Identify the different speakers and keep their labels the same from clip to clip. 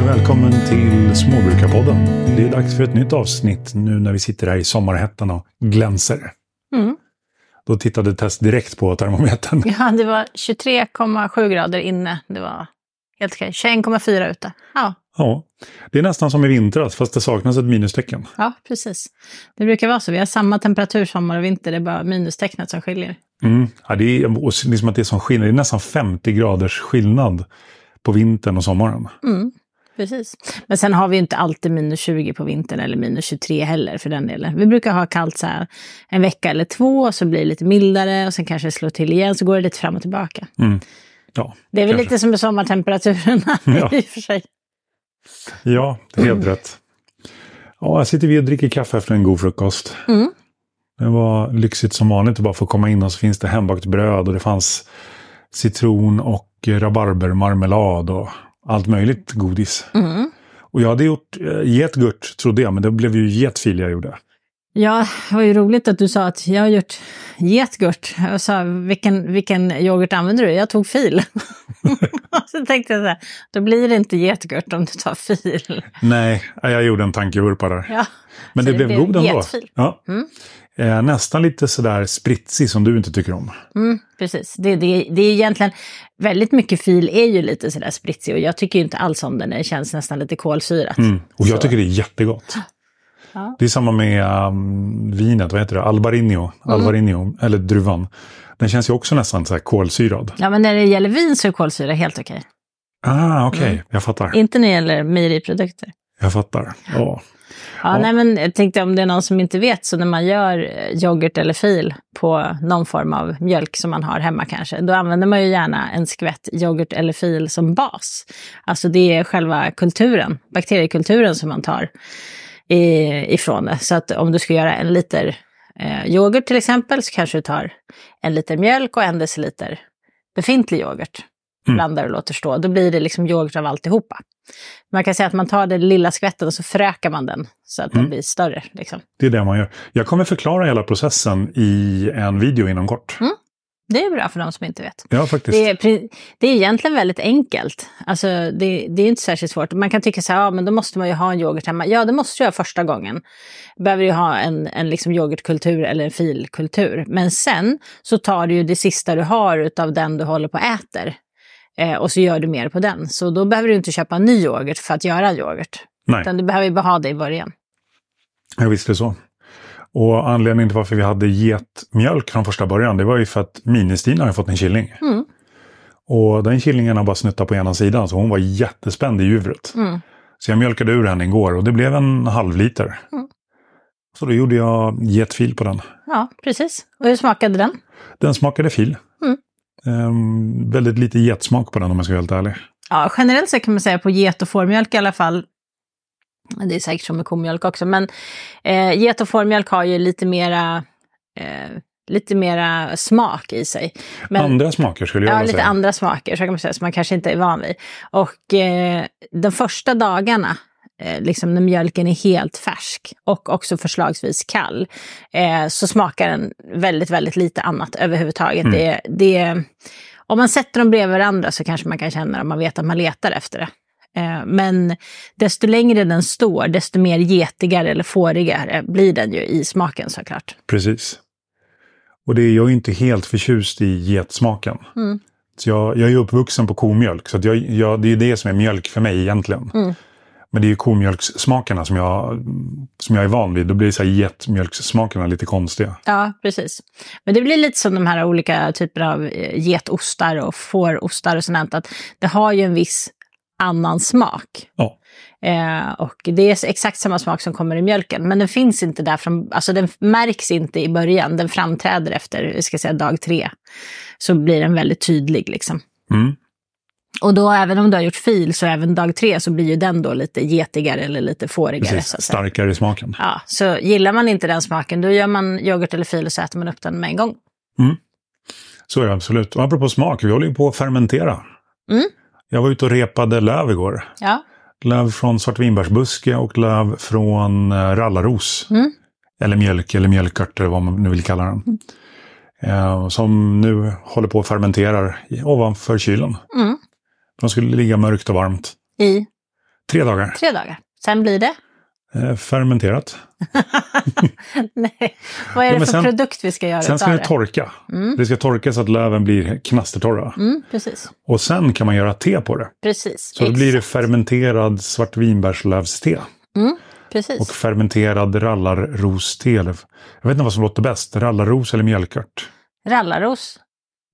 Speaker 1: Och välkommen till Småbrukarpodden. Det är dags för ett nytt avsnitt nu när vi sitter här i sommarhettan och glänser.
Speaker 2: Mm.
Speaker 1: Då tittade Tess direkt på termometern.
Speaker 2: Ja, det var 23,7 grader inne. Det var helt okej. 21,4 ute. Ja,
Speaker 1: Ja, det är nästan som i vintras fast det saknas ett minustecken.
Speaker 2: ja, precis. Det brukar vara så. Vi har samma temperatur sommar och vinter. Det är bara minustecknet som skiljer.
Speaker 1: Mm. Ja, det är och liksom att det är som skillnad. Det är nästan 50 graders skillnad på vintern och sommaren.
Speaker 2: Mm, precis. Men sen har vi inte alltid minus 20 på vintern eller minus 23 heller för den delen. Vi brukar ha kallt så här en vecka eller två så blir det lite mildare och sen kanske det slår till igen så går det lite fram och tillbaka.
Speaker 1: Mm. Ja,
Speaker 2: Det är väl
Speaker 1: kanske.
Speaker 2: lite som med sommartemperaturerna
Speaker 1: Ja.
Speaker 2: i och för sig.
Speaker 1: Ja, det är helt rätt. Ja, här sitter vi och dricker kaffe efter en god frukost.
Speaker 2: Mm.
Speaker 1: Det var lyxigt som vanligt att bara få komma in och så finns det hembakt bröd och det fanns citron och rabarbermarmelad och allt möjligt godis.
Speaker 2: Mm.
Speaker 1: Och jag hade gjort eh, getgurt, trodde jag, men det blev ju getfil jag gjorde.
Speaker 2: Ja, det var ju roligt att du sa att jag har gjort getgurt. Jag sa, vilken, vilken yoghurt använder du? Jag tog fil. så tänkte jag så här, då blir det inte getgurt om du tar fil.
Speaker 1: Nej, jag gjorde en tankevurpa där.
Speaker 2: Ja,
Speaker 1: men det,
Speaker 2: det
Speaker 1: blev
Speaker 2: blev
Speaker 1: god ändå.
Speaker 2: getfil.
Speaker 1: Ja.
Speaker 2: Mm.
Speaker 1: Eh, nästan lite sådär spritsig som du inte tycker om.
Speaker 2: mm, precis. Det, det, det är egentligen, väldigt mycket fil är ju lite sådär spritsig och jag tycker ju inte alls om den. Det känns nästan lite kolsyrat.
Speaker 1: Mm. Och jag
Speaker 2: Så.
Speaker 1: tycker det är jättegott.
Speaker 2: Ja.
Speaker 1: Det är samma med um, vinet, vad heter det? Albarino.
Speaker 2: Mm.
Speaker 1: Albarino, eller druvan. Den känns ju också nästan så här kolsyrad.
Speaker 2: Ja, men när det gäller vin så är kolsyra helt okej.
Speaker 1: Ah, okej.
Speaker 2: Mm.
Speaker 1: Jag fattar.
Speaker 2: Inte när det gäller mejeriprodukter.
Speaker 1: Jag fattar. Ja.
Speaker 2: Ja,
Speaker 1: Ja.
Speaker 2: Nej, men jag tänkte om det är någon som inte vet, så när man gör eh, yoghurt eller fil på någon form av mjölk som man har hemma kanske, då använder man ju gärna en skvätt yoghurt eller fil som bas. Alltså det är själva kulturen, bakteriekulturen som man tar ifrån det. Så att om du ska göra en liter eh, yoghurt till exempel, så kanske du tar en liter mjölk och en deciliter befintlig yoghurt.
Speaker 1: Mm.
Speaker 2: Blandar och låter stå. Då blir det liksom yoghurt av alltihopa. Man kan säga att man tar den lilla skvätten och så förökar man den så att den
Speaker 1: Mm.
Speaker 2: blir större. Liksom.
Speaker 1: Det är det man gör. Jag kommer förklara hela processen i en video inom kort.
Speaker 2: Mm. Det är bra för de som inte vet.
Speaker 1: Ja, faktiskt.
Speaker 2: Det är, det är egentligen väldigt enkelt. Alltså, det, det är inte särskilt svårt. Man kan tycka så här, ja men då måste man ju ha en yoghurt hemma. Ja, det måste göra första gången. Behöver ju ha en, en liksom yoghurtkultur eller en filkultur. Men sen så tar du ju det sista du har utav den du håller på och äter. Eh, och så gör du mer på den. Så då behöver du inte köpa ny yoghurt för att göra yoghurt.
Speaker 1: Nej,
Speaker 2: Utan du behöver bara ha det i början.
Speaker 1: jag visste så. Och anledningen till varför vi hade getmjölk från första början, det var ju för att Ministina har fått en killing.
Speaker 2: Mm.
Speaker 1: Och den killingen har bara snuttat på ena sidan, så hon var jättespänd i djuret.
Speaker 2: Mm.
Speaker 1: Så jag mjölkade ur henne igår och det blev en halv liter.
Speaker 2: Mm.
Speaker 1: Så då gjorde jag getfil på den.
Speaker 2: Ja, precis. Och hur smakade den?
Speaker 1: Den smakade fil. Ehm, väldigt lite getsmak på den om jag ska vara helt ärlig.
Speaker 2: Ja, generellt sett kan man säga på get och fårmjölk i alla fall. Det är säkert som med komjölk också, men eh, get och fårmjölk har ju lite mera, eh, lite mera smak i sig. Men,
Speaker 1: Andra smaker skulle jag
Speaker 2: Ja,
Speaker 1: vilja
Speaker 2: lite
Speaker 1: säga.
Speaker 2: andra smaker, så kan man säga, som man kanske inte är van vid. Och eh, de första dagarna, liksom när mjölken är helt färsk och också förslagsvis kall, eh, så smakar den väldigt, väldigt lite annat överhuvudtaget.
Speaker 1: Mm.
Speaker 2: Det, det, om man sätter dem bredvid varandra så kanske man kan känna att man vet att man letar efter det. Eh, Men desto längre den står, desto mer getigare eller fårigare blir den ju i smaken såklart.
Speaker 1: Precis. Och det är jag är inte helt förtjust i getsmaken.
Speaker 2: Mm.
Speaker 1: Så jag, jag är uppvuxen på komjölk, så jag, jag, det är det som är mjölk för mig egentligen.
Speaker 2: Mm.
Speaker 1: Men det är ju komjölkssmakerna som jag, som jag är van vid. Då blir så här getmjölkssmakerna lite konstiga.
Speaker 2: Ja, precis. Men det blir lite som de här olika typerna av eh, getostar och fårostar och sånt. Att det har ju en viss annan smak.
Speaker 1: Ja.
Speaker 2: Eh, och det är exakt samma smak som kommer i mjölken. Men den finns inte där från, alltså den märks inte i början. Den framträder efter, ska säga dag tre. Så blir den väldigt tydlig liksom.
Speaker 1: Mm.
Speaker 2: Och då även om du har gjort fil så även dag tre så blir ju den då lite getigare eller lite fårigare.
Speaker 1: Precis, starkare i smaken.
Speaker 2: Ja, så gillar man inte den smaken då gör man yoghurt eller fil och så äter man upp den med en gång.
Speaker 1: Så är det absolut. Och apropå smak, vi håller ju på att fermentera.
Speaker 2: Mm.
Speaker 1: Jag var ute och repade löv igår.
Speaker 2: Ja,
Speaker 1: Löv från svartvinbärsbuske och löv från eh, rallarros.
Speaker 2: Mm.
Speaker 1: Eller mjölk eller mjölkört eller vad man nu vill kalla den. Eh, som nu håller på att fermenterar i- ovanför kylen.
Speaker 2: Mm.
Speaker 1: De skulle ligga mörkt och varmt.
Speaker 2: i
Speaker 1: Tre dagar.
Speaker 2: Tre dagar. Sen blir det?
Speaker 1: Eh, fermenterat.
Speaker 2: Nej, vad är
Speaker 1: Ja,
Speaker 2: det
Speaker 1: men
Speaker 2: för
Speaker 1: sen-
Speaker 2: produkt vi ska göra
Speaker 1: Sen ska det torka. Det ska torka så att löven blir knastertorra.
Speaker 2: Mm, precis.
Speaker 1: Och sen kan man göra te på det.
Speaker 2: Precis.
Speaker 1: Så då blir det fermenterad svartvinbärslövste.
Speaker 2: Mm, precis.
Speaker 1: Och fermenterad rallarroste. Jag vet inte vad som låter bäst. Rallarros eller mjölkört.
Speaker 2: Rallarros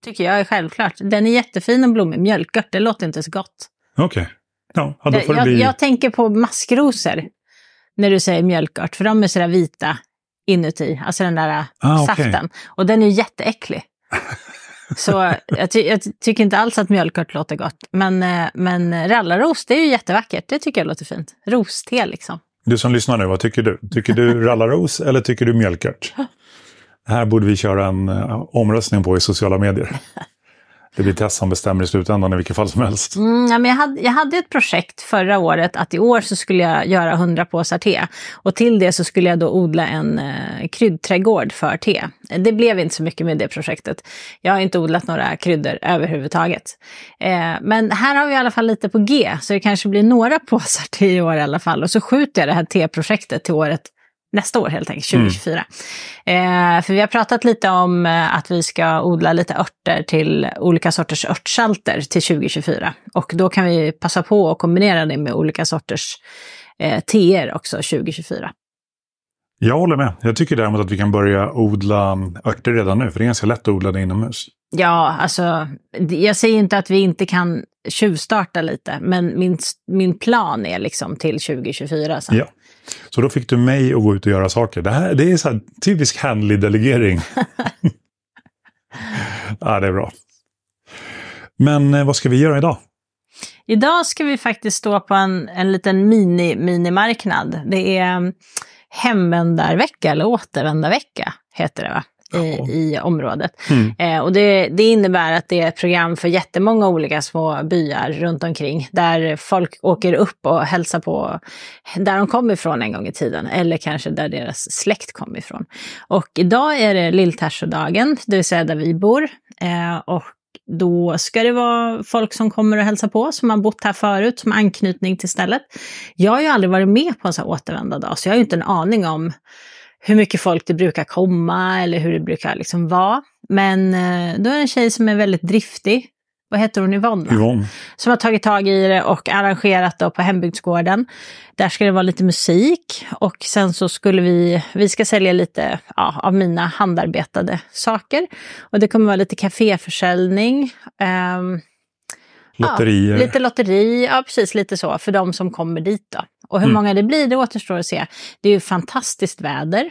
Speaker 2: tycker jag är självklart. Den är jättefin och blommig. Mjölkört, det låter inte så gott.
Speaker 1: Okej. Ja, ja, då får det
Speaker 2: jag,
Speaker 1: bli...
Speaker 2: jag tänker på maskrosor när du säger mjölkört, för de är sådär vita inuti, alltså den där
Speaker 1: Ah,
Speaker 2: saften. Och den är jätteäcklig. Så jag, ty jag tycker inte alls att mjölkört låter gott. Men, eh, men rallarros, det är ju jättevackert. Det tycker jag låter fint. Roste liksom.
Speaker 1: Du som lyssnar nu, vad tycker du? Tycker du rallarros eller tycker du mjölkört? Här borde vi köra en eh, omröstning på i sociala medier. Det blir Tess som bestämmer i slutändan i vilket fall som helst.
Speaker 2: Mm, ja, men jag, hade, jag hade ett projekt förra året att i år så skulle jag göra 100 påsar te. Och till det så skulle jag då odla en eh, kryddträdgård för te. Det blev inte så mycket med det projektet. Jag har inte odlat några kryddor överhuvudtaget. Eh, men här har vi i alla fall lite på G, så det kanske blir några påsar te i år i alla fall. Och så skjuter jag det här teprojektet till året nästa år helt enkelt, 2024. Eh, för vi har pratat lite om eh, att vi ska odla lite örter till olika sorters örtsalter till 2024. Och då kan vi passa på att kombinera det med olika sorters eh, teer också 2024.
Speaker 1: Jag håller med. Jag tycker däremot att vi kan börja odla örter redan nu, för det är ganska lätt att odla det inomhus.
Speaker 2: Ja, alltså jag säger inte att vi inte kan tjuvstarta lite, men min, min plan är liksom till 2024. Sen.
Speaker 1: Ja. Så då fick du mig att gå ut och göra saker. Det, här, det är så här typisk handlig delegering. ja, det är bra. Men eh, vad ska vi göra idag?
Speaker 2: Idag ska vi faktiskt stå på en, en liten mini-minimarknad. Det är um, hemvändarvecka, eller återvändarvecka heter det va? I,
Speaker 1: Ja.
Speaker 2: i området.
Speaker 1: Mm.
Speaker 2: Eh, och det, det innebär att det är ett program för jättemånga olika små byar runt omkring. Där folk åker upp och hälsar på där de kom ifrån en gång i tiden. Eller kanske där deras släkt kom ifrån. Och idag är det lilltärsodagen, det vill säga där vi bor. Eh, och då ska det vara folk som kommer och hälsar på, som har bott här förut, som har anknytning till stället. Jag har ju aldrig varit med på en sån här återvändardag, så jag har ju inte en aning om hur mycket folk det brukar komma eller hur det brukar liksom vara. Men eh, då är det en tjej som är väldigt driftig. Vad heter hon? Yvonne?
Speaker 1: Yvonne.
Speaker 2: Som har tagit tag i det och arrangerat då på hembygdsgården. Där ska det vara lite musik och sen så skulle vi, vi ska sälja lite ja, av mina handarbetade saker. Och det kommer vara lite kaféförsäljning. ehm,
Speaker 1: Lotterier.
Speaker 2: Ja, lite lotteri, ja precis lite så, för de som kommer dit då. Och hur
Speaker 1: Mm.
Speaker 2: många det blir, det återstår att se. Det är ju fantastiskt väder.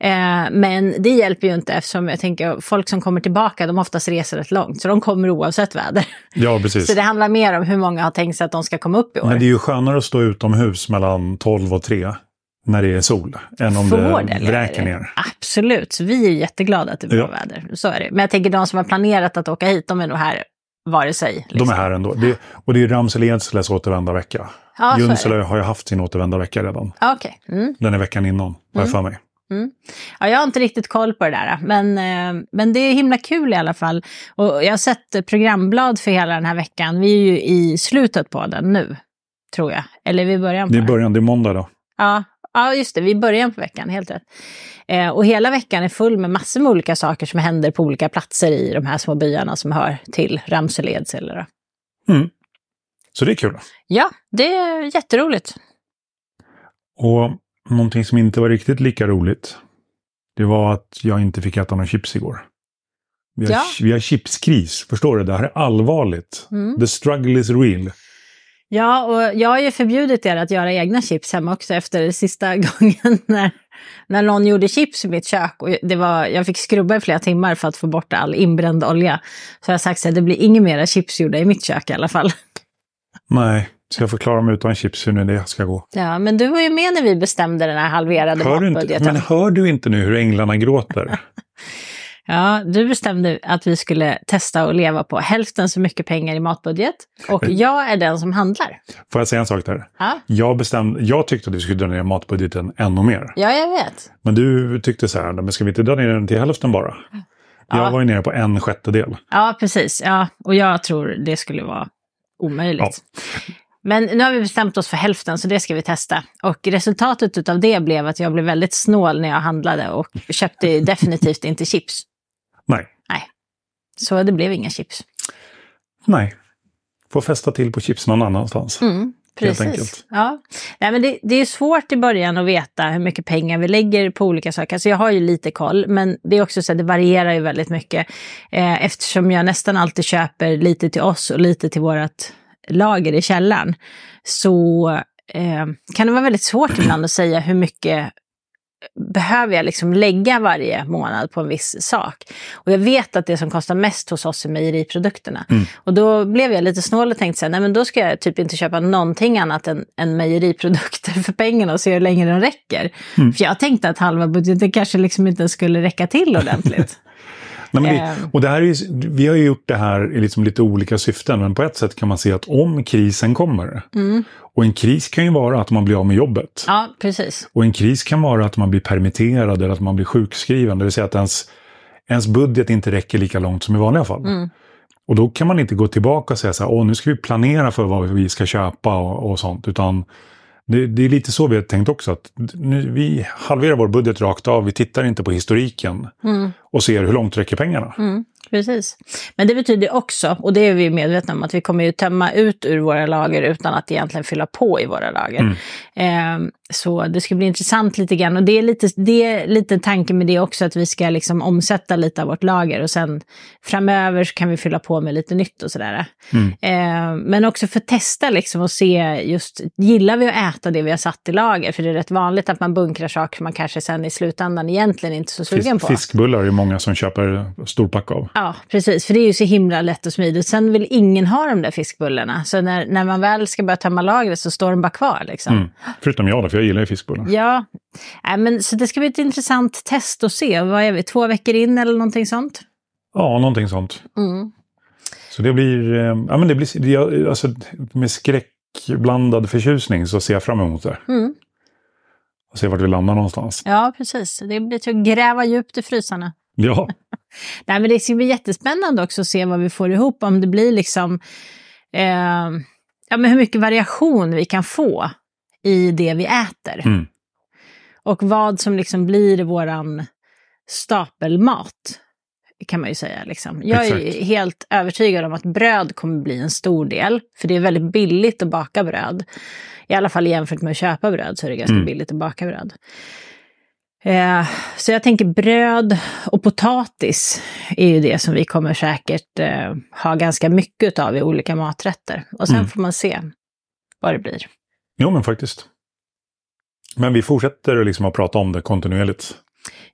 Speaker 2: Eh, men det hjälper ju inte eftersom jag tänker folk som kommer tillbaka, de oftast reser rätt långt. Så de kommer oavsett väder.
Speaker 1: Ja, precis.
Speaker 2: Så det handlar mer om hur många har tänkt sig att de ska komma upp i år.
Speaker 1: Men det är ju skönare att stå utomhus mellan 12 och 3 när det är sol än om det vräker ner.
Speaker 2: Absolut, så vi är jättegglada att det blir
Speaker 1: Ja.
Speaker 2: bra väder. Så är det. Men jag tänker de som har planerat att åka hit, de är nog här vare sig.
Speaker 1: De är här ändå. Det, och det är Ramsel-Edsles återvändarvecka.
Speaker 2: Ja.
Speaker 1: Junsele har ju haft sin återvändarvecka redan.
Speaker 2: Ja, Okej. Mm.
Speaker 1: Den är veckan innan, har jag för mig.
Speaker 2: Ja, jag har inte riktigt koll på det där, men, eh, men det är himla kul i alla fall. Och jag har sett programblad för hela den här veckan. Vi är ju i slutet på den nu, tror jag. Eller vi början på
Speaker 1: Det är början, det är måndag då.
Speaker 2: Ja, ja, just det. Vi början på veckan, helt rätt. Eh, och hela veckan är full med massor med olika saker som händer på olika platser i de här små byarna som hör till Ramsel Edsele. då.
Speaker 1: Mm. Så det är kul.
Speaker 2: Ja, det är jätteroligt.
Speaker 1: Och någonting som inte var riktigt lika roligt. Det var att jag inte fick äta någon chips igår. Vi har,
Speaker 2: Ja.
Speaker 1: vi har chipskris, förstår du? Det här är allvarligt.
Speaker 2: Mm.
Speaker 1: The struggle is real.
Speaker 2: Ja, och jag har ju förbjudit er att göra egna chips hemma också efter sista gången när, när någon gjorde chips i mitt kök. Och det var, jag fick skrubba i flera timmar för att få bort all inbränd olja. Så jag har sagt att det blir inga mera chips gjorda i mitt kök i alla fall.
Speaker 1: Nej, så jag får klara mig utan chips hur nu det ska gå.
Speaker 2: Ja, men du var ju med när vi bestämde den här halverade
Speaker 1: Hör du inte,
Speaker 2: matbudgeten.
Speaker 1: men hör du inte nu hur änglarna gråter?
Speaker 2: Ja, du bestämde att vi skulle testa att leva på hälften så mycket pengar i matbudget. Och jag är den som handlar.
Speaker 1: Får jag säga en sak där?
Speaker 2: Ja,
Speaker 1: Jag, bestämde, jag tyckte att vi skulle dra ner matbudgeten ännu mer.
Speaker 2: ja jag vet.
Speaker 1: Men du tyckte så här, men ska vi inte dra ner den till hälften bara?
Speaker 2: Ja.
Speaker 1: Jag var ju nere på en sjättedel.
Speaker 2: Ja, precis. Ja, och jag tror det skulle vara omöjligt. Men nu har vi bestämt oss för hälften så det ska vi testa. Och resultatet av det blev att jag blev väldigt snål när jag handlade och köpte definitivt inte chips.
Speaker 1: Nej.
Speaker 2: Nej. Så det blev inga chips.
Speaker 1: Nej. Får fästa till på chips någon annanstans.
Speaker 2: Mm, precis. Ja. Nej, men det, det är svårt i början att veta hur mycket pengar vi lägger på olika saker. Alltså jag har ju lite koll, men det är också så att det varierar ju väldigt mycket. Eh, eftersom jag nästan alltid köper lite till oss och lite till vårt lager i källaren. Så eh, kan det vara väldigt svårt ibland att säga hur mycket behöver jag liksom lägga varje månad på en viss sak. Och jag vet att det som kostar mest hos oss är mejeriprodukterna.
Speaker 1: Mm.
Speaker 2: Och då blev jag lite snål och tänkte så här, nej men då ska jag typ inte köpa någonting annat än, än mejeriprodukter för pengarna och se hur länge den räcker.
Speaker 1: Mm.
Speaker 2: För jag tänkte att halva budgeten kanske liksom inte skulle räcka till ordentligt.
Speaker 1: Nej, men det,
Speaker 2: Ehm.
Speaker 1: och det här är, vi har ju gjort det här i liksom lite olika syften, men på ett sätt kan man se att om krisen kommer,
Speaker 2: Mm.
Speaker 1: och en kris kan ju vara att man blir av med jobbet,
Speaker 2: Ja, precis.
Speaker 1: och en kris kan vara att man blir permitterad eller att man blir sjukskriven, det vill säga att ens, ens budget inte räcker lika långt som i vanliga fall.
Speaker 2: Mm.
Speaker 1: Och då kan man inte gå tillbaka och säga så här, åh nu ska vi planera för vad vi ska köpa och, och sånt, utan det, det är lite så vi har tänkt också, att nu, vi halverar vår budget rakt av, vi tittar inte på historiken
Speaker 2: Mm.
Speaker 1: och ser hur långt räcker pengarna.
Speaker 2: Mm, precis. Men det betyder också, och det är vi medvetna om, att vi kommer ju tömma ut ur våra lager utan att egentligen fylla på i våra lager.
Speaker 1: Mm.
Speaker 2: Ehm, så det ska bli intressant lite grann. Och det är lite, det är lite tanken med det också, att vi ska liksom omsätta lite av vårt lager och sen framöver så kan vi fylla på med lite nytt och sådär.
Speaker 1: Mm.
Speaker 2: Ehm, men också för att testa liksom och se just, gillar vi att äta det vi har satt i lager? För det är rätt vanligt att man bunkrar saker man kanske sen i slutändan egentligen inte är så sugen
Speaker 1: Fisk,
Speaker 2: på.
Speaker 1: fiskbullar är många som köper storpack av.
Speaker 2: Ja, precis. För det är ju så himla lätt och smidigt. Sen vill ingen ha de där fiskbullarna. Så när, när man väl ska börja tömma lagret så står de bara kvar. Liksom.
Speaker 1: Mm. Förutom jag då, för jag gillar ju fiskbullar.
Speaker 2: Ja, Nej, men, så det ska bli ett intressant test att se. Vad är vi, två veckor in eller någonting sånt?
Speaker 1: Ja, någonting sånt.
Speaker 2: Mm.
Speaker 1: Så det blir, eh, ja men det blir, det, alltså med skräckblandad förtjusning så ser jag fram emot det.
Speaker 2: Mm.
Speaker 1: Och se vart vi landar någonstans.
Speaker 2: Ja, precis. Det blir till att gräva djupt i frysarna.
Speaker 1: Ja,
Speaker 2: Nej, men det ska bli jättespännande också att se vad vi får ihop. Om det blir liksom... Eh, ja, men hur mycket variation vi kan få i det vi äter.
Speaker 1: Mm.
Speaker 2: Och vad som liksom blir våran stapelmat. Kan man ju säga. Liksom. Jag är
Speaker 1: Exakt.
Speaker 2: helt övertygad om att bröd kommer bli en stor del. För det är väldigt billigt att baka bröd. I alla fall jämfört med att köpa bröd så är det ganska
Speaker 1: Mm.
Speaker 2: billigt att baka bröd. Eh, så jag tänker bröd och potatis är ju det som vi kommer säkert eh, ha ganska mycket av i olika maträtter. Och sen
Speaker 1: Mm.
Speaker 2: får man se vad det blir.
Speaker 1: jo men faktiskt. Men vi fortsätter liksom att prata om det kontinuerligt.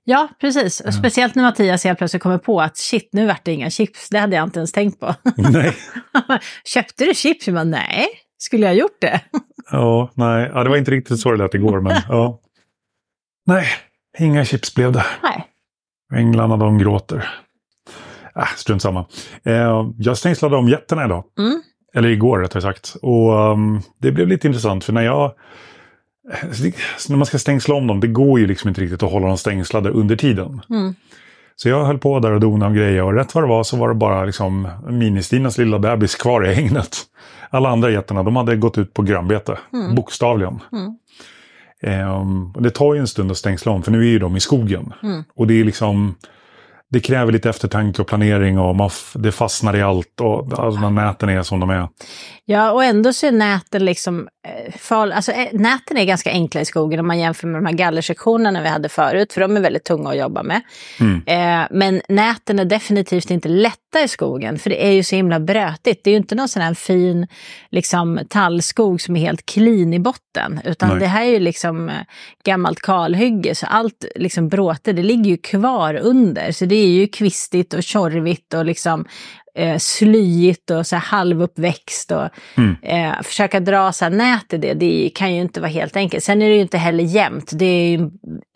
Speaker 2: Ja, precis. Och Speciellt när Mattias helt plötsligt kommer på att shit, nu vart det inga chips. Det hade jag inte ens tänkt på.
Speaker 1: Nej.
Speaker 2: Köpte du chips? Jag bara, nej, skulle jag gjort det?
Speaker 1: Ja, nej. Ja, det var inte riktigt så det lät igår, men ja. Nej, inga chips blev det.
Speaker 2: nej.
Speaker 1: Änglarna de gråter. Äh, strunt samma. Eh, jag stängslade om getterna idag.
Speaker 2: Mm.
Speaker 1: Eller igår rättare sagt. Och um, det blev lite intressant för när jag... När man ska stängsla om dem, det går ju liksom inte riktigt att hålla dem stängslade under tiden.
Speaker 2: Mm.
Speaker 1: Så jag höll på där och donade och grejer och rätt vad det var så var det bara liksom Ministinas lilla bebis kvar i hängnet. Alla andra getterna, de hade gått ut på grönbete.
Speaker 2: Mm.
Speaker 1: Bokstavligen.
Speaker 2: Mm.
Speaker 1: Ehm, det tar ju en stund att stängsla om, för nu är ju de i skogen.
Speaker 2: Mm.
Speaker 1: Och det är liksom... Det kräver lite eftertanke och planering och man det fastnar i allt. Och alltså, näten är som de är.
Speaker 2: Ja, och ändå så är näten liksom eh, farliga. Alltså eh, näten är ganska enkla i skogen om man jämför med de här gallersektionerna vi hade förut, för de är väldigt tunga att jobba med.
Speaker 1: Mm.
Speaker 2: Eh, men näten är definitivt inte lätta i skogen, för det är ju så himla brötigt. Det är ju inte någon sån här fin liksom, tallskog som är helt clean i botten, utan
Speaker 1: Nej.
Speaker 2: det här är ju liksom eh, gammalt kalhygge, så allt liksom bråte, det ligger ju kvar under. Så det är ju kvistigt och tjorvigt och liksom eh, slyigt och så här halvuppväxt. Och,
Speaker 1: Mm.
Speaker 2: eh, försöka dra så här nät i det, det kan ju inte vara helt enkelt. Sen är det ju inte heller jämnt. Det är ju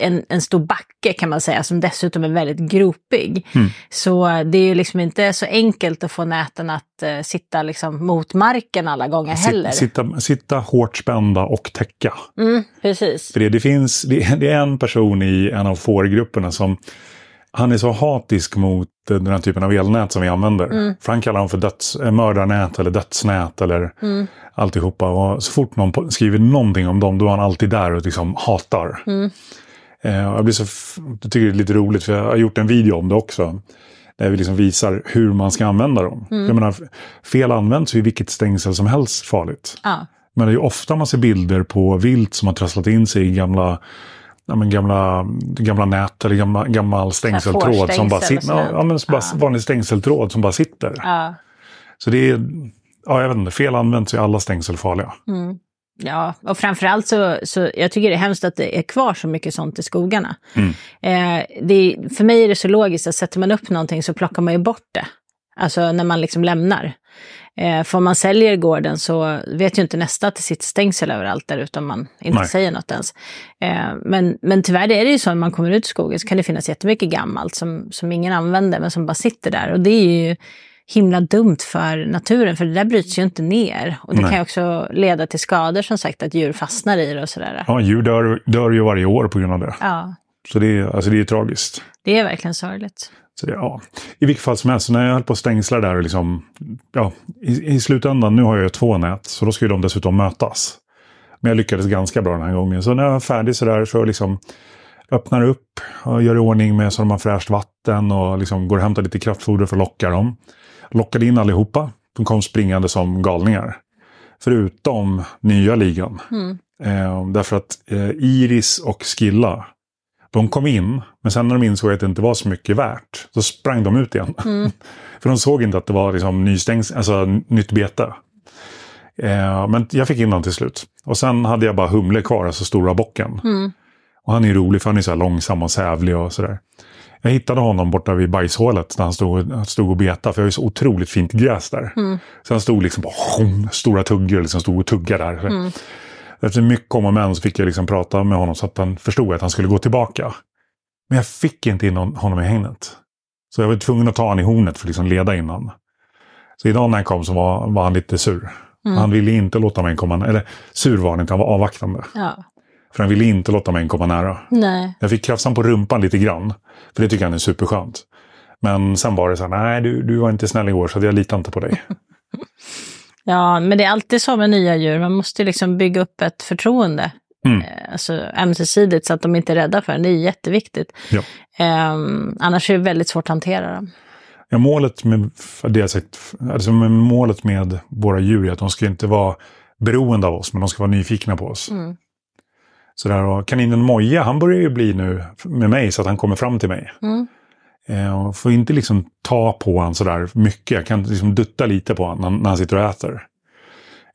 Speaker 2: en, en stor backe kan man säga, som dessutom är väldigt gropig.
Speaker 1: Mm.
Speaker 2: Så eh, det är ju liksom inte så enkelt att få näten att eh, sitta liksom mot marken alla gånger heller.
Speaker 1: Sit, sitta, sitta hårt spända och täcka.
Speaker 2: Mm, precis.
Speaker 1: För det, det finns, det, det är en person i en av fårgrupperna som han är så hatisk mot den här typen av elnät som vi använder.
Speaker 2: Mm.
Speaker 1: Han kallar dem för döds, eh, mördarnät eller dödsnät eller
Speaker 2: Mm.
Speaker 1: alltihopa. Och så fort någon skriver någonting om dem då är han alltid där och liksom hatar.
Speaker 2: Mm.
Speaker 1: Eh, jag, blir så tycker det är lite roligt för jag har gjort en video om det också. Där vi liksom visar hur man ska använda dem.
Speaker 2: Mm.
Speaker 1: Jag menar, fel använt så är vilket stängsel som helst farligt.
Speaker 2: Ja.
Speaker 1: Men det är ju ofta man ser bilder på vilt som har trasslat in sig i gamla, ja, men gamla, gamla nät eller gamla, gammal stängseltråd. Som bara sitter, ja, ja, men bara
Speaker 2: Ja.
Speaker 1: vanlig stängseltråd som bara sitter.
Speaker 2: Ja.
Speaker 1: Så det är, ja jag vet inte, fel använt så är alla stängsel farliga.
Speaker 2: Mm. Ja, och framförallt så, så jag tycker det är hemskt att det är kvar så mycket sånt i skogarna.
Speaker 1: Mm.
Speaker 2: Eh, det, är- för mig är det så logiskt att sätter man upp någonting så plockar man ju bort det. Alltså när man liksom lämnar. Eh, för om man säljer gården så vet ju inte nästa att det sitter stängsel överallt där utan man inte
Speaker 1: Nej.
Speaker 2: säger något ens. Eh, men, men tyvärr är det ju så när man kommer ut i skogen så kan det finnas jättemycket gammalt som, som ingen använder men som bara sitter där. Och det är ju himla dumt för naturen för det där bryts ju inte ner. Och det
Speaker 1: Nej.
Speaker 2: kan också leda till skador som sagt att djur fastnar i det och sådär.
Speaker 1: Ja, djur dör, dör ju varje år på grund av det.
Speaker 2: Ja,
Speaker 1: Så det är, alltså det är tragiskt.
Speaker 2: det är verkligen sorgligt.
Speaker 1: Så det, ja. I vilket fall som helst, när jag höll på att stängsla där liksom, ja, i, i slutändan, nu har jag ju två nät, så då ska ju de dessutom mötas. Men jag lyckades ganska bra den här gången. Så när jag är färdig så där så liksom öppnar upp och gör i ordning med så de har fräscht vatten och liksom går och hämtar lite kraftfoder för att locka dem. Lockade in allihopa. De kom springande som galningar. Förutom nya ligan.
Speaker 2: Mm.
Speaker 1: Eh, därför att eh, Iris och Skilla, de kom in, men sen när de insåg att det inte var så mycket värt, så sprang de ut igen.
Speaker 2: Mm.
Speaker 1: För de såg inte att det var liksom nystängs, alltså nytt bete. Eh, men jag fick in dem till slut. Och sen hade jag bara Humle kvar, alltså stora bocken.
Speaker 2: Mm.
Speaker 1: Och han är rolig för han är så här långsam och sävlig och sådär. Jag hittade honom borta vid bajshålet där han stod, han stod och betade. För jag har ju så otroligt fint gräs där.
Speaker 2: Mm.
Speaker 1: Så han stod liksom bara stora tuggor liksom stod och tuggade där. Efter mycket om och men så fick jag liksom prata med honom så att han förstod att han skulle gå tillbaka. Men jag fick inte in hon- honom i hängnet. Så jag var tvungen att ta honom i hornet för att liksom leda in honom. Så idag när han kom så var, var han lite sur.
Speaker 2: Mm.
Speaker 1: Han ville inte låta mig komma nära. Eller sur var han inte, han var avvaktande.
Speaker 2: Ja.
Speaker 1: För han ville inte låta mig komma nära.
Speaker 2: Nej.
Speaker 1: Jag fick krafsa på rumpan lite grann. För det tycker han är superskönt. Men sen var det så här, nej du, du var inte snäll igår så jag litar inte på dig.
Speaker 2: Ja, men det är alltid så med nya djur. Man måste liksom bygga upp ett förtroende.
Speaker 1: Mm.
Speaker 2: Eh, Alltså ömsesidigt så att de inte är rädda för en. Det är jätteviktigt.
Speaker 1: Ja.
Speaker 2: Ehm, annars är det väldigt svårt att hantera dem.
Speaker 1: Ja, målet med, för det jag sagt, alltså med målet med våra djur är att de ska inte vara beroende av oss, men de ska vara nyfikna på oss.
Speaker 2: Mm.
Speaker 1: Så där, och kaninen Moja, han börjar ju bli nu med mig så att han kommer fram till mig.
Speaker 2: Mm.
Speaker 1: Eh, och får inte liksom ta på honom sådär mycket. Jag kan liksom dutta lite på honom när, när han sitter och äter.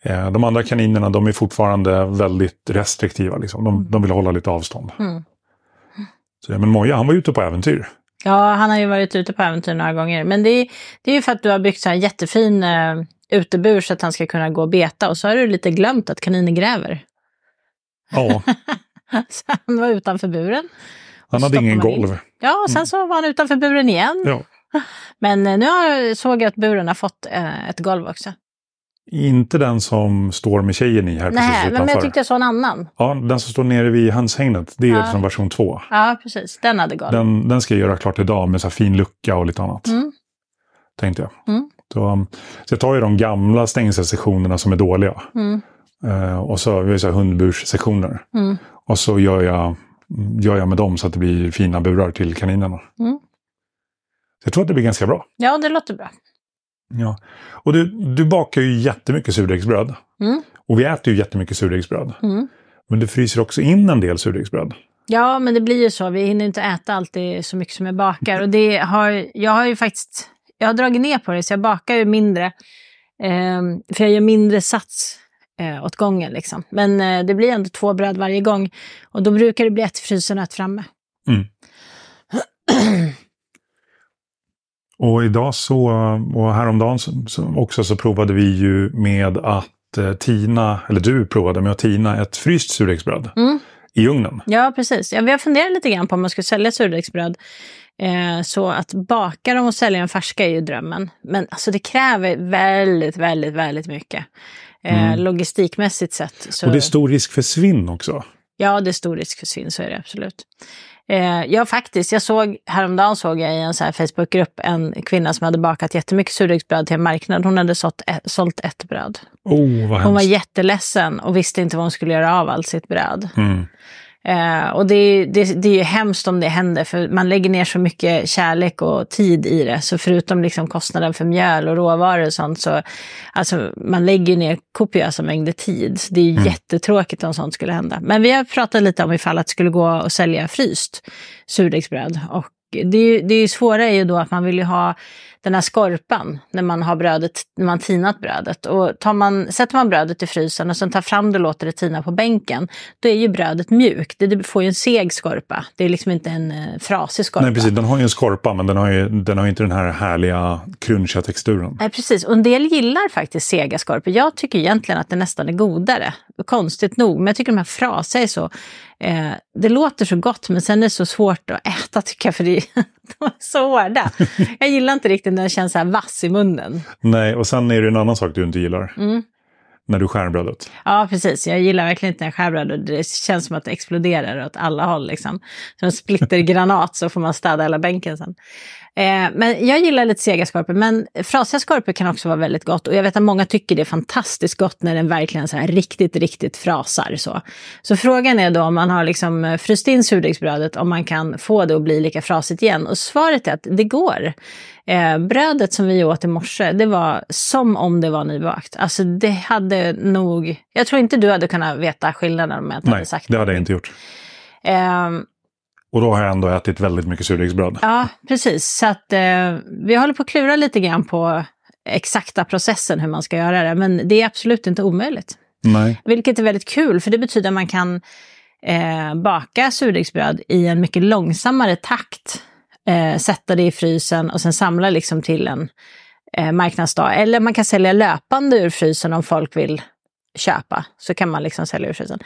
Speaker 1: Eh, de andra kaninerna de är fortfarande väldigt restriktiva. Liksom. De, de vill hålla lite avstånd.
Speaker 2: Mm.
Speaker 1: Så, men Moja, han var ute på äventyr.
Speaker 2: Ja, han har ju varit ute på äventyr några gånger. Men det är, det är ju för att du har byggt så här jättefin eh, utebur så att han ska kunna gå och beta. Och så har du lite glömt att kaniner gräver.
Speaker 1: Ja,
Speaker 2: Så han var utanför buren.
Speaker 1: Han hade ingen
Speaker 2: in.
Speaker 1: golv.
Speaker 2: Ja, och sen så var han utanför buren igen.
Speaker 1: Ja.
Speaker 2: Men eh, nu har, såg jag att buren har fått eh, ett golv också.
Speaker 1: Inte den som står med tjejen i här precis
Speaker 2: Nej, men
Speaker 1: utanför.
Speaker 2: jag tyckte jag såg en annan.
Speaker 1: Ja, den som står nere vid hönshägnet. Det är
Speaker 2: Ja.
Speaker 1: från version 2.
Speaker 2: Ja, precis. Den hade golv.
Speaker 1: Den, den ska jag göra klart idag med så här fin lucka och lite annat.
Speaker 2: Mm.
Speaker 1: Tänkte jag.
Speaker 2: Mm.
Speaker 1: Så, um, så jag tar ju de gamla stängselsektionerna som är dåliga.
Speaker 2: Mm.
Speaker 1: Eh, och så så hundburssektioner.
Speaker 2: Mm.
Speaker 1: Och så gör jag, gör jag med dem så att det blir fina burar till kaninerna.
Speaker 2: Mm.
Speaker 1: Så jag tror att det blir ganska bra.
Speaker 2: Ja, det låter bra.
Speaker 1: Ja. Och du, du bakar ju jättemycket surdegsbröd.
Speaker 2: Mm.
Speaker 1: Och vi äter ju jättemycket surdegsbröd.
Speaker 2: Mm.
Speaker 1: Men du fryser också in en del surdegsbröd.
Speaker 2: Ja, men det blir ju så. Vi hinner inte äta alltid så mycket som jag bakar. Och det har, jag har ju faktiskt jag har dragit ner på det, så jag bakar ju mindre. Ehm, för jag gör mindre sats eh, åt gången. Liksom. Men eh, det blir ändå två bröd varje gång. Och då brukar det bli ett frysen och ett framme.
Speaker 1: Mm. Och idag så, och häromdagen så, så också så provade vi ju med att eh, tina, eller du provade med att tina ett fryst surdegsbröd
Speaker 2: Mm.
Speaker 1: i ugnen.
Speaker 2: Ja, precis. Ja, vi har funderat lite grann på om man skulle sälja surdegsbröd. Eh, så att baka dem och sälja dem färska är ju drömmen. Men alltså det kräver väldigt, väldigt, väldigt mycket. Eh,
Speaker 1: Mm.
Speaker 2: Logistikmässigt sett. Så...
Speaker 1: Och det är stor risk för svinn också.
Speaker 2: Ja, det är stor risk för svinn, så är det absolut. Eh, ja, faktiskt. Jag såg, häromdagen såg jag i en så här Facebookgrupp en kvinna som hade bakat jättemycket surdegsbröd till en marknad. Hon hade sålt ett, sålt ett bröd.
Speaker 1: Oh, vad
Speaker 2: Hon var
Speaker 1: hemskt.
Speaker 2: jätteledsen och visste inte vad hon skulle göra av allt sitt bröd.
Speaker 1: Mm.
Speaker 2: Eh, och det, det, det är ju hemskt om det händer, för man lägger ner så mycket kärlek och tid i det. Så förutom liksom kostnaden för mjöl och råvaror och sånt, så alltså, man lägger ner kopiösa mängder tid. Det är ju
Speaker 1: Mm.
Speaker 2: jättetråkigt om sånt skulle hända. Men vi har pratat lite om ifall att det skulle gå att sälja fryst surdegsbröd. Och det, är det är svåra är ju då att man vill ju ha den här skorpan när man har brödet, när man tinat brödet. Och tar man, sätter man brödet i frysen och sen tar fram det och låter det tina på bänken, då är ju brödet mjukt. Det, får ju en seg skorpa. Det är liksom inte en eh, frasig skorpa.
Speaker 1: Nej, precis. Den har ju en skorpa, men den har ju, den har inte den här härliga crunchiga texturen.
Speaker 2: Nej, precis. Och en del gillar faktiskt sega skorpor. Jag tycker egentligen att det nästan är godare. Konstigt nog. Men jag tycker de här frasiga är så... Eh, det låter så gott, men sen är det så svårt att äta tycker jag, för det, de är så hårda. Jag gillar inte riktigt när det känns så här vass i munnen.
Speaker 1: Nej, och sen är det en annan sak du inte gillar.
Speaker 2: Mm.
Speaker 1: När du skär brödet.
Speaker 2: Ja, precis. Jag gillar verkligen inte när jag skär bröd och det känns som att det exploderar åt alla håll. Liksom. Som en splittergranat så får man städa hela bänken sen. Eh, men jag gillar lite sega skorpor, men frasiga skorpor kan också vara väldigt gott. Och jag vet att många tycker det är fantastiskt gott när den verkligen så här riktigt, riktigt frasar. Så, så frågan är då om man har liksom fryst in surdegsbrödet, om man kan få det att bli lika frasigt igen. Och svaret är att det går. Eh, brödet som vi åt i morse, det var som om det var nybakt. Alltså det hade nog... Jag tror inte du hade kunnat veta skillnaden om jag inte
Speaker 1: Nej,
Speaker 2: hade sagt
Speaker 1: det hade jag inte gjort.
Speaker 2: Ehm,
Speaker 1: Och då har jag ändå ätit väldigt mycket surdegsbröd.
Speaker 2: Ja, precis. Så att eh, vi håller på att klura lite grann på exakta processen hur man ska göra det. Men det är absolut inte omöjligt.
Speaker 1: Nej.
Speaker 2: Vilket är väldigt kul, för det betyder att man kan eh, baka surdegsbröd i en mycket långsammare takt. Eh, sätta det i frysen och sen samla liksom till en eh, marknadsdag. Eller man kan sälja löpande ur frysen om folk vill köpa. Så kan man liksom sälja ur frysen.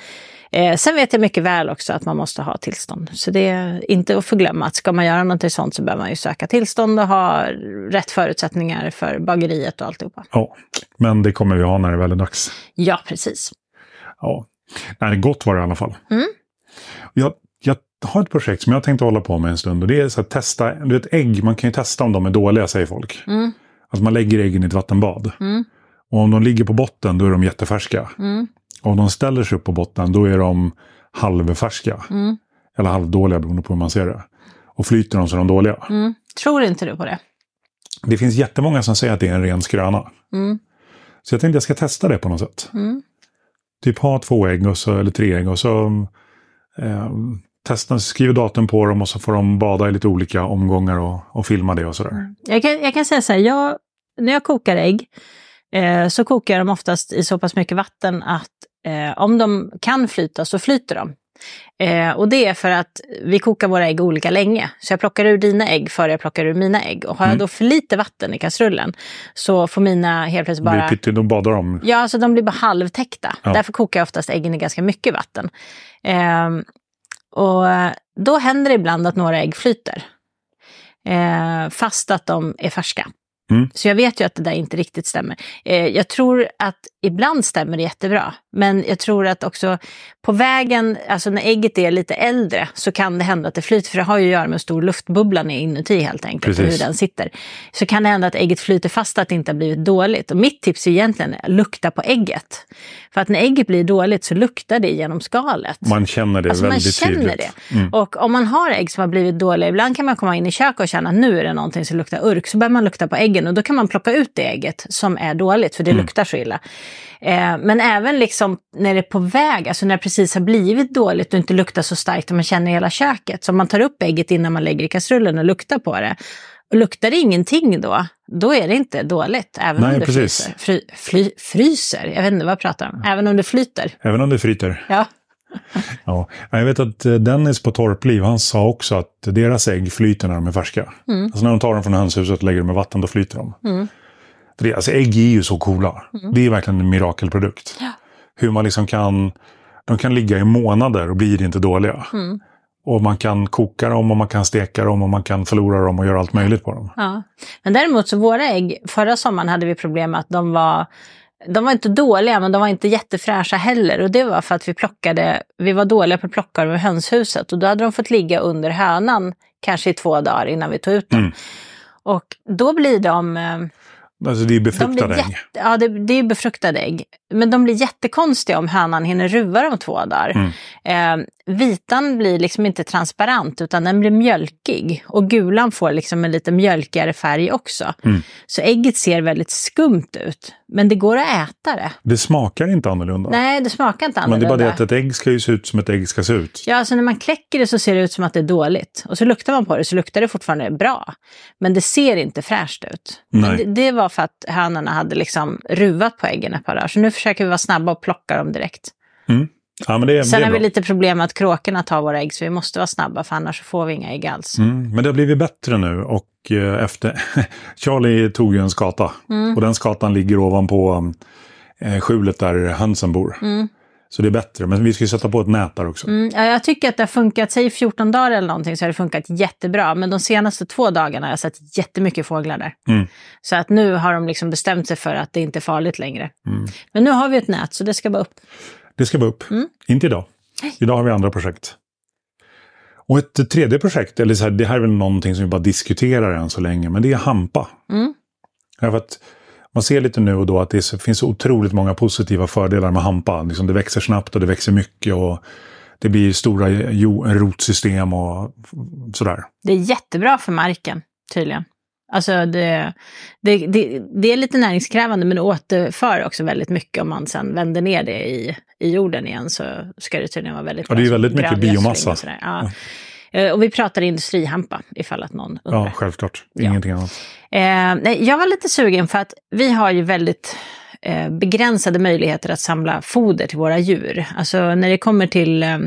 Speaker 2: Eh, sen vet jag mycket väl också att man måste ha tillstånd. Så det är inte att förglömma att ska man göra något sånt så behöver man ju söka tillstånd och ha rätt förutsättningar för bageriet och alltihopa.
Speaker 1: Ja, men det kommer vi ha när det väl är dags.
Speaker 2: Ja, precis.
Speaker 1: Ja. Nej, gott var det i alla fall.
Speaker 2: Mm.
Speaker 1: Jag, jag har ett projekt som jag tänkte hålla på med en stund. Och det är så att testa, du vet ägg, man kan ju testa om de är dåliga säger folk.
Speaker 2: Mm.
Speaker 1: Alltså man lägger äggen i ett vattenbad.
Speaker 2: Mm.
Speaker 1: Och om de ligger på botten då är de jättefärska.
Speaker 2: Mm.
Speaker 1: Om de ställer sig upp på botten då är de halvfärska.
Speaker 2: Mm.
Speaker 1: Eller halvdåliga beroende på hur man ser det. Och flyter de så är de dåliga.
Speaker 2: Mm. Tror inte du på det?
Speaker 1: Det finns jättemånga som säger att det är en ren skröna.
Speaker 2: Mm.
Speaker 1: Så jag tänkte jag ska testa det på något sätt.
Speaker 2: Mm.
Speaker 1: Typ ha två ägg och så, eller tre ägg och så eh, testa, skriver datum på dem och så får de bada i lite olika omgångar och, och filma det och sådär.
Speaker 2: Jag kan, jag kan säga så här, jag, när jag kokar ägg eh, så kokar jag dem oftast i så pass mycket vatten att eh, om de kan flyta så flyter de. Eh, och det är för att vi kokar våra ägg olika länge. Så jag plockar ur dina ägg före jag plockar ur mina ägg. Och har jag
Speaker 1: Mm.
Speaker 2: då för lite vatten i kastrullen så får mina helt plötsligt
Speaker 1: Bara... Pytte, då badar de.
Speaker 2: Ja, alltså de blir bara halvtäckta.
Speaker 1: Ja.
Speaker 2: Därför kokar jag oftast äggen i ganska mycket vatten. Ehm, och eh, då händer det ibland att några ägg flyter. Eh, fast att de är färska.
Speaker 1: Mm.
Speaker 2: Så jag vet ju att det där inte riktigt stämmer. Eh, jag tror att ibland stämmer det jättebra. Men jag tror att också på vägen, alltså när ägget är lite äldre, så kan det hända att det flyter. För det har ju att göra med hur stor luftbubblan är inuti helt enkelt. Och
Speaker 1: Precis.
Speaker 2: hur den sitter. Så kan det hända att ägget flyter fast att det inte har blivit dåligt. Och mitt tips är egentligen att lukta på ägget. För att när ägget blir dåligt så luktar det genom skalet.
Speaker 1: Man känner det
Speaker 2: Alltså man
Speaker 1: väldigt
Speaker 2: känner
Speaker 1: tydligt.
Speaker 2: det.
Speaker 1: Mm.
Speaker 2: Och om man har ägg som har blivit dåliga, ibland kan man komma in i köket och känna att nu är det någonting som luktar urk. Så börjar man lukta på äggen och då kan man plocka ut det ägget som är dåligt, för det
Speaker 1: Mm.
Speaker 2: luktar så illa. Eh, men även liksom när det är på väg, alltså när det precis har blivit dåligt och inte luktar så starkt och man känner hela köket. Så om man tar upp ägget innan man lägger i kastrullen och luktar på det. Och luktar det ingenting då, då är det inte dåligt. Även
Speaker 1: Nej,
Speaker 2: om det
Speaker 1: precis.
Speaker 2: fryser. Fry, fly, fryser? Jag vet inte vad jag pratar om. Även om det flyter.
Speaker 1: Även om det fryter.
Speaker 2: Ja.
Speaker 1: Ja. Jag vet att eh, Dennis på Torpliv, han sa också att deras ägg flyter när de är färska.
Speaker 2: Mm.
Speaker 1: Alltså när de tar dem från hönshuset och lägger dem i vatten, då flyter de.
Speaker 2: Mm.
Speaker 1: Det, alltså ägg är ju så coola. Det är verkligen en mirakelprodukt.
Speaker 2: Ja.
Speaker 1: Hur man liksom kan... De kan ligga i månader och blir inte dåliga.
Speaker 2: Mm.
Speaker 1: Och man kan koka dem och man kan steka dem och man kan förlora dem och göra allt möjligt på dem.
Speaker 2: Ja. Men däremot så våra ägg, förra sommaren hade vi problem med att de var de var inte dåliga, men de var inte jättefräscha heller. Och det var för att vi plockade, vi var dåliga på att plocka dem i hönshuset. Och då hade de fått ligga under hönan kanske i två dagar innan vi tog ut dem.
Speaker 1: Mm.
Speaker 2: Och då blir de... eh,
Speaker 1: Alltså det är
Speaker 2: de
Speaker 1: befruktade
Speaker 2: blir
Speaker 1: ägg.
Speaker 2: ja, det, det är befruktade ägg. Men de blir jättekonstiga om hönan hinner ruva dem två dagar.
Speaker 1: Mm.
Speaker 2: Eh, vitan blir liksom inte transparent utan den blir mjölkig. Och gulan får liksom en lite mjölkigare färg också.
Speaker 1: Mm.
Speaker 2: Så ägget ser väldigt skumt ut. Men det går att äta det.
Speaker 1: Det smakar inte annorlunda.
Speaker 2: Nej, det smakar inte
Speaker 1: Men det är
Speaker 2: annorlunda.
Speaker 1: bara det att ett ägg ska ju se ut som ett ägg ska se ut.
Speaker 2: Ja, alltså när man kläcker det så ser det ut som att det är dåligt. Och så luktar man på det så luktar det fortfarande bra. Men det ser inte fräscht ut.
Speaker 1: Nej.
Speaker 2: det, det var för att hönorna hade liksom ruvat på äggen ett par dagar. Så nu försöker vi vara snabba och plocka dem direkt.
Speaker 1: Ja, men det,
Speaker 2: Sen
Speaker 1: det är
Speaker 2: har vi lite problem med att kråkorna tar våra ägg så vi måste vara snabba för annars får vi inga ägg alls.
Speaker 1: Mm, men det har blivit bättre nu och eh, efter... Charlie tog ju en skata.
Speaker 2: Mm.
Speaker 1: Och den skatan ligger ovanpå eh, skjulet där hönsen bor. Så det är bättre. Men vi ska ju sätta på ett nät där också.
Speaker 2: Mm, ja, jag tycker att det har funkat, säg 14 dagar eller någonting så har det funkat jättebra. Men de senaste två dagarna har jag sett jättemycket fåglar där.
Speaker 1: Mm.
Speaker 2: Så att nu har de liksom bestämt sig för att det inte är farligt längre.
Speaker 1: Mm.
Speaker 2: Men nu har vi ett nät så det ska bara upp.
Speaker 1: Det ska vara upp.
Speaker 2: Mm.
Speaker 1: Inte idag. Idag har vi andra projekt. Och ett tredje projekt, eller så här, det här är väl någonting som vi bara diskuterar än så länge, men det är hampa.
Speaker 2: Mm.
Speaker 1: Ja, för att man ser lite nu och då att det så- finns så otroligt många positiva fördelar med hampa. Liksom det växer snabbt och det växer mycket och det blir stora jo- rotsystem och sådär.
Speaker 2: Det är jättebra för marken, tydligen. Alltså det, det, det, det är lite näringskrävande men återför också väldigt mycket om man sen vänder ner det i, i jorden igen så ska det tydligen vara väldigt
Speaker 1: Ja,
Speaker 2: bra
Speaker 1: det är väldigt mycket biomassa.
Speaker 2: och. Ja. Eh, Och vi pratar industrihampa ifall att någon undrar.
Speaker 1: Ja, självklart.
Speaker 2: Ja.
Speaker 1: Ingenting annat.
Speaker 2: Eh, nej, jag var lite sugen för att vi har ju väldigt eh, begränsade möjligheter att samla foder till våra djur. Alltså när det kommer till eh,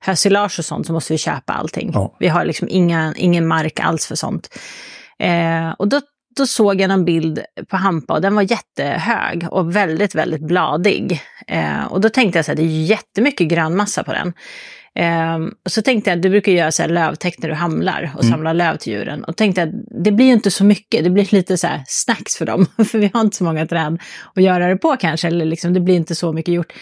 Speaker 2: hösilage och sånt så måste vi köpa allting.
Speaker 1: Ja.
Speaker 2: Vi har liksom inga, ingen mark alls för sånt. Eh, och då, då såg jag en bild på hampa och den var jättehög och väldigt, väldigt bladig. Eh, och då tänkte jag så här, det är jättemycket grönmassa på den. Ehm, och så tänkte jag, du brukar göra så här lövtäkt när du hamlar och
Speaker 1: Mm.
Speaker 2: samlar löv till djuren. Och tänkte att det blir ju inte så mycket, det blir lite så här snacks för dem. för vi har inte så många träd att göra det på kanske, eller liksom, det blir inte så mycket gjort.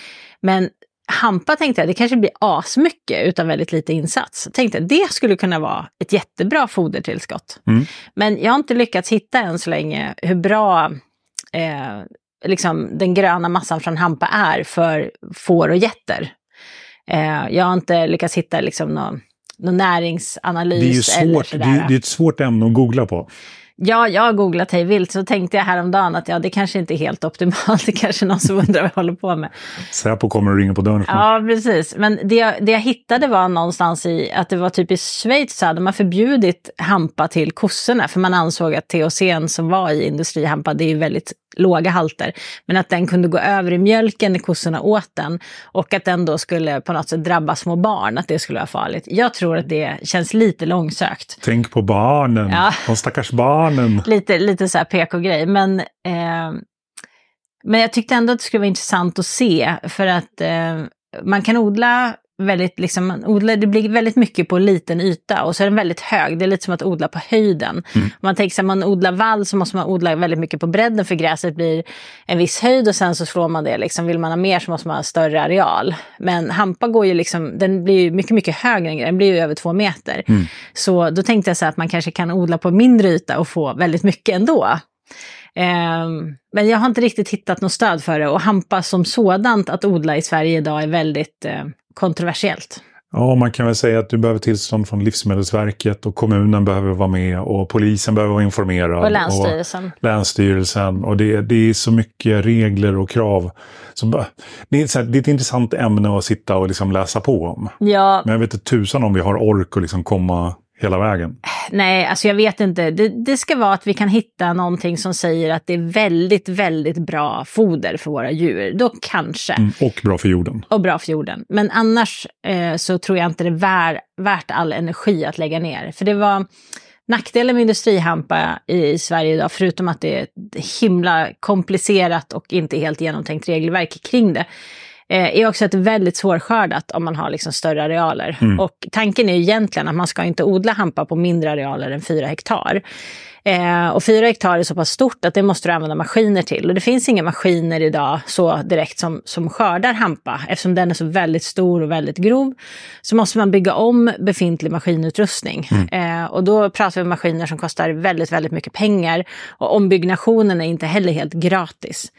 Speaker 2: Men hampa tänkte jag, det kanske blir asmycket utan väldigt lite insats. Tänkte jag, det skulle kunna vara ett jättebra fodertillskott.
Speaker 1: Mm.
Speaker 2: Men jag har inte lyckats hitta än så länge hur bra eh, liksom, den gröna massan från hampa är för får och getter. Eh, jag har inte lyckats hitta liksom, någon, någon näringsanalys.
Speaker 1: Det är ju
Speaker 2: eller
Speaker 1: svårt. Det
Speaker 2: sådär.
Speaker 1: är, det är ett svårt ämne att googla på.
Speaker 2: Ja, jag har googlat hej vilt, så tänkte jag häromdagen att ja, det kanske inte är helt optimalt. Det kanske är någon som undrar vad jag håller på med.
Speaker 1: Säpo kommer och ringer på dörren.
Speaker 2: Ja, precis. Men det jag, det jag hittade var någonstans i att det var typ i Schweiz så hade man förbjudit hampa till kossorna för man ansåg att THC som var i industrihampa, det är väldigt låga halter, men att den kunde gå över i mjölken när kossorna åt den och att den då skulle på något sätt drabba små barn, att det skulle vara farligt. Jag tror att det känns lite långsökt.
Speaker 1: Tänk på barnen.
Speaker 2: Ja.
Speaker 1: De stackars barnen.
Speaker 2: Lite, lite så här PK-grej, men eh, men jag tyckte ändå att det skulle vara intressant att se för att eh, man kan odla väldigt, liksom, man odlar, det blir väldigt mycket på liten yta och så är den väldigt hög. Det är lite som att odla på höjden.
Speaker 1: Mm.
Speaker 2: Om man tänker sig man odlar vall så måste man odla väldigt mycket på bredden för gräset blir en viss höjd och sen så slår man det. Liksom, vill man ha mer så måste man ha större areal. Men hampa går ju liksom, den blir ju mycket, mycket högre än den blir ju över två meter.
Speaker 1: Mm.
Speaker 2: Så då tänkte jag så att man kanske kan odla på mindre yta och få väldigt mycket ändå. Ehm, men jag har inte riktigt hittat något stöd för det och hampa som sådant att odla i Sverige idag är väldigt eh, kontroversiellt.
Speaker 1: Ja, man kan väl säga att du behöver tillstånd från Livsmedelsverket och kommunen behöver vara med och polisen behöver vara informerad.
Speaker 2: Och Länsstyrelsen.
Speaker 1: Och Länsstyrelsen. Och det, det är så mycket regler och krav. Bara- det, är så här, det är ett intressant ämne att sitta och liksom läsa på om.
Speaker 2: Ja,
Speaker 1: Men jag vet inte tusan om vi har ork att liksom komma hela vägen.
Speaker 2: nej, alltså jag vet inte. Det, det ska vara att vi kan hitta någonting som säger att det är väldigt, väldigt bra foder för våra djur. Då kanske.
Speaker 1: Mm, och bra för jorden.
Speaker 2: och bra för jorden. Men annars eh, så tror jag inte det är vär, värt all energi att lägga ner. För det var nackdelen med industrihampa i, i Sverige idag, förutom att det är ett himla komplicerat och inte helt genomtänkt regelverk kring det, är också ett väldigt svårskördat om man har liksom större arealer.
Speaker 1: Mm.
Speaker 2: Och tanken är egentligen att man ska inte odla hampa på mindre arealer än 4 hektar. Eh, och 4 hektar är så pass stort att det måste du använda maskiner till. Och det finns inga maskiner idag så direkt som, som skördar hampa. Eftersom den är så väldigt stor och väldigt grov så måste man bygga om befintlig maskinutrustning. Eh, och då pratar vi om maskiner som kostar väldigt, väldigt mycket pengar. Och ombyggnationen är inte heller helt gratis.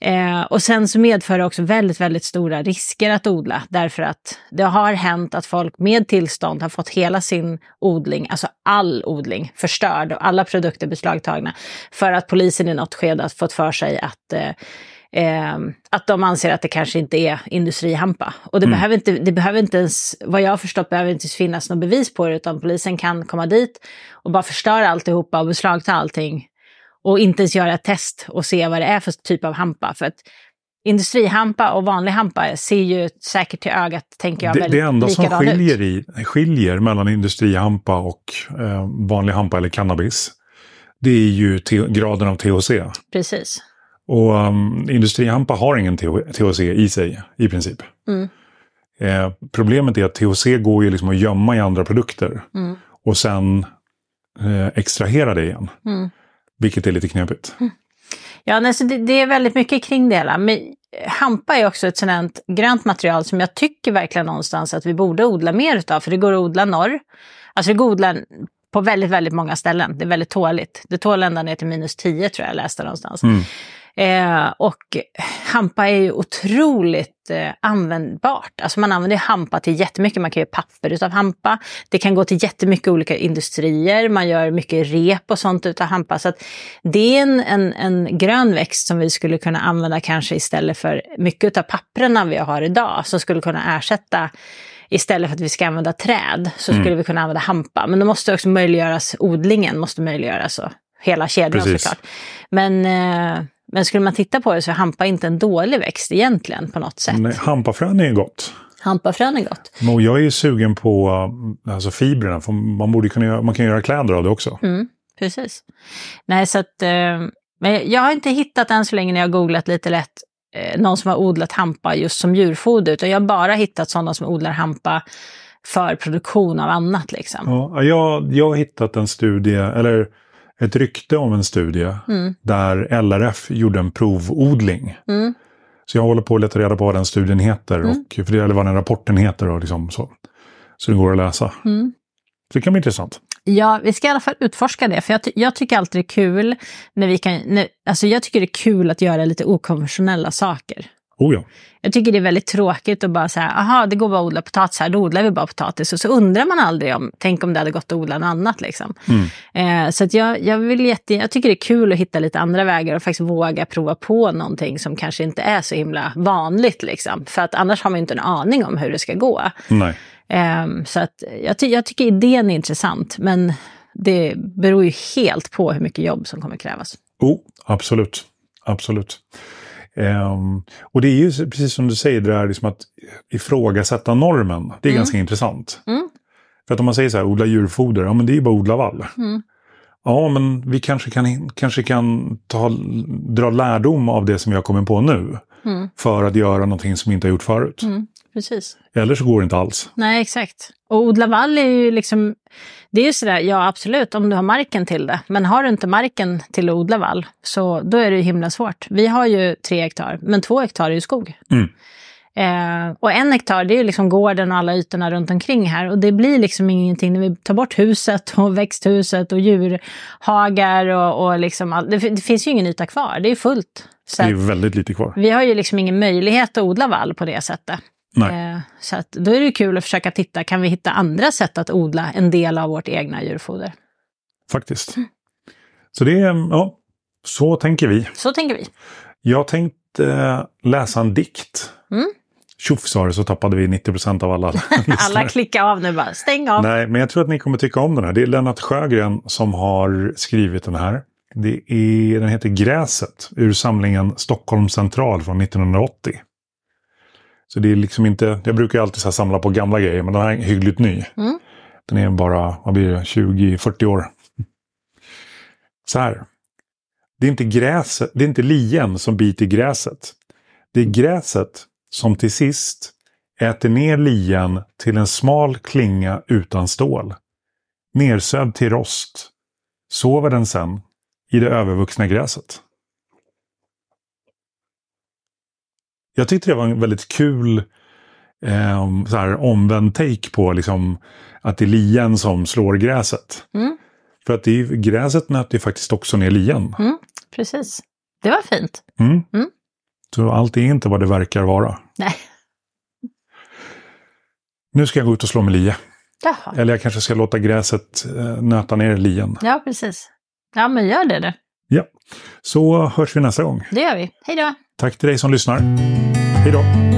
Speaker 2: Eh, och sen så medför det också väldigt, väldigt stora risker att odla därför att det har hänt att folk med tillstånd har fått hela sin odling, alltså all odling, förstörd och alla produkter beslagtagna för att polisen i något skede har fått för sig att eh, Eh, att de anser att det kanske inte är industrihampa. Och det,
Speaker 1: Mm.
Speaker 2: behöver inte, det behöver inte ens, vad jag har förstått, behöver inte finnas något bevis på det, utan polisen kan komma dit och bara förstöra alltihopa och beslagta allting och inte ens göra ett test och se vad det är för typ av hampa. För att industrihampa och vanlig hampa ser ju säkert till ögat, tänker jag,
Speaker 1: Det,
Speaker 2: väldigt
Speaker 1: det enda som skiljer, i, skiljer mellan industrihampa och eh, vanlig hampa eller cannabis, det är ju graden av THC.
Speaker 2: Precis.
Speaker 1: Och um, industrihampa har ingen TH- THC i sig, i princip.
Speaker 2: Mm.
Speaker 1: Eh, problemet är att THC går ju liksom att gömma i andra produkter.
Speaker 2: Mm.
Speaker 1: Och sen eh, extrahera det igen.
Speaker 2: Mm.
Speaker 1: Vilket är lite knepigt.
Speaker 2: Ja, nej, så det, det är väldigt mycket kring det hela. Men hampa är också ett sådant grönt material som jag tycker verkligen någonstans att vi borde odla mer utav. För det går att odla norr. Alltså det går att odla på väldigt, väldigt många ställen. Det är väldigt tåligt. Det tål ända ner till minus 10 tror jag jag läste någonstans.
Speaker 1: Mm.
Speaker 2: Eh, och hampa är ju otroligt eh, användbart. Alltså man använder hampa till jättemycket. Man kan göra papper utav hampa. Det kan gå till jättemycket olika industrier. Man gör mycket rep och sånt utav hampa. Så det är en, en, en grön växt som vi skulle kunna använda kanske istället för mycket av papperna vi har idag. Som skulle kunna ersätta Istället för att vi ska använda träd så skulle vi kunna använda hampa. Men då måste också möjliggöras, odlingen måste möjliggöras och hela kedjan
Speaker 1: Precis.
Speaker 2: såklart. Men, eh, men skulle man titta på det så är hampa inte en dålig växt egentligen på något sätt.
Speaker 1: Nej, hampafrön är gott.
Speaker 2: Hampafrön är gott.
Speaker 1: Och jag är ju sugen på uh, alltså fibrerna. För man, borde kunna göra, man kan göra kläder av det också.
Speaker 2: Mm, precis. Nej, så att... Eh, men jag har inte hittat än så länge när jag googlat lite lätt eh, någon som har odlat hampa just som djurfoder. Utan jag har bara hittat sådana som odlar hampa för produktion av annat liksom.
Speaker 1: Ja, jag, jag har hittat en studie, eller ett rykte om en studie,
Speaker 2: Mm.
Speaker 1: där LRF gjorde en provodling.
Speaker 2: Mm.
Speaker 1: Så jag håller på att leta reda på vad den studien heter, och, för det, eller vad den rapporten heter. Och liksom så. så det går att läsa.
Speaker 2: Mm.
Speaker 1: Så det kan bli intressant.
Speaker 2: Ja, vi ska i alla fall utforska det. För jag, ty- jag tycker alltid det är kul när vi kan... När, alltså jag tycker det är kul att göra lite okonventionella saker.
Speaker 1: Oh ja.
Speaker 2: Jag tycker det är väldigt tråkigt att bara säga, aha, det går bara att odla potatis här, då odlar vi bara potatis. Och så undrar man aldrig om, tänk om det hade gått att odla något annat liksom.
Speaker 1: Mm.
Speaker 2: Eh, så jag, jag, vill jätte, jag tycker det är kul att hitta lite andra vägar och faktiskt våga prova på någonting som kanske inte är så himla vanligt liksom. För att annars har man ju inte en aning om hur det ska gå.
Speaker 1: Nej.
Speaker 2: Eh, så att jag, ty, jag tycker idén är intressant, men det beror ju helt på hur mycket jobb som kommer krävas.
Speaker 1: Oh, absolut. Absolut. Ehm, och det är ju precis som du säger, det där liksom att ifrågasätta normen. Det är
Speaker 2: Mm.
Speaker 1: ganska intressant.
Speaker 2: Mm.
Speaker 1: För att om man säger så här, odla djurfoder, ja men det är ju bara odla vall.
Speaker 2: Mm.
Speaker 1: Ja, men vi kanske kan, kanske kan ta, dra lärdom av det som vi har kommit på nu.
Speaker 2: Mm.
Speaker 1: För att göra någonting som vi inte har gjort förut.
Speaker 2: Precis.
Speaker 1: Eller så går det inte alls.
Speaker 2: Nej, exakt. Och odla vall är ju liksom, det är ju sådär, ja absolut om du har marken till det. Men har du inte marken till att odla vall, så då är det ju himla svårt. Vi har ju tre hektar, men två hektar är ju skog.
Speaker 1: Mm.
Speaker 2: Eh, och en hektar, det är ju liksom gården och alla ytorna runt omkring här. Och det blir liksom ingenting när vi tar bort huset och växthuset och djurhagar och, och liksom all, det, det finns ju ingen yta kvar, det är fullt. Så
Speaker 1: Det är väldigt lite kvar.
Speaker 2: vi har ju liksom ingen möjlighet att odla vall på det sättet.
Speaker 1: Nej.
Speaker 2: Eh, Så att då är det kul att försöka titta, kan vi hitta andra sätt att odla en del av vårt egna djurfoder?
Speaker 1: Faktiskt. Så det är, ja, så tänker vi.
Speaker 2: Så tänker vi.
Speaker 1: Jag tänkte eh, läsa en dikt.
Speaker 2: Mm.
Speaker 1: Tjoff sa det så tappade vi 90% av alla.
Speaker 2: Alla klickar av nu bara, stäng av.
Speaker 1: Nej, men jag tror att ni kommer tycka om den här. Det är Lennart Sjögren som har skrivit den här. Det är, den heter Gräset ur samlingen Stockholm central från 1980. Så det är liksom inte, jag brukar alltid så samla på gamla grejer, men den här är hyggligt ny.
Speaker 2: Mm.
Speaker 1: Den är bara, vad blir det, 20-40 år. Så här. Det är, inte gräset, det är inte lien som biter gräset. Det är gräset som till sist äter ner lien till en smal klinga utan stål. Nersövd till rost. Sover den sen i det övervuxna gräset. Jag tyckte det var en väldigt kul eh, så här, omvänd take på liksom, att det är lien som slår gräset.
Speaker 2: Mm.
Speaker 1: För att det är, gräset nöter ju faktiskt också ner lien.
Speaker 2: Mm, precis. Det var fint.
Speaker 1: Mm.
Speaker 2: Mm.
Speaker 1: Så allt är inte vad det verkar vara.
Speaker 2: Nej.
Speaker 1: Nu ska jag gå ut och slå med lie.
Speaker 2: Jaha.
Speaker 1: Eller jag kanske ska låta gräset eh, nöta ner lien.
Speaker 2: Ja, precis. Ja, men gör det du.
Speaker 1: Ja. Så hörs vi nästa gång.
Speaker 2: Det gör vi. Hej då!
Speaker 1: Tack till dig som lyssnar. Hej då!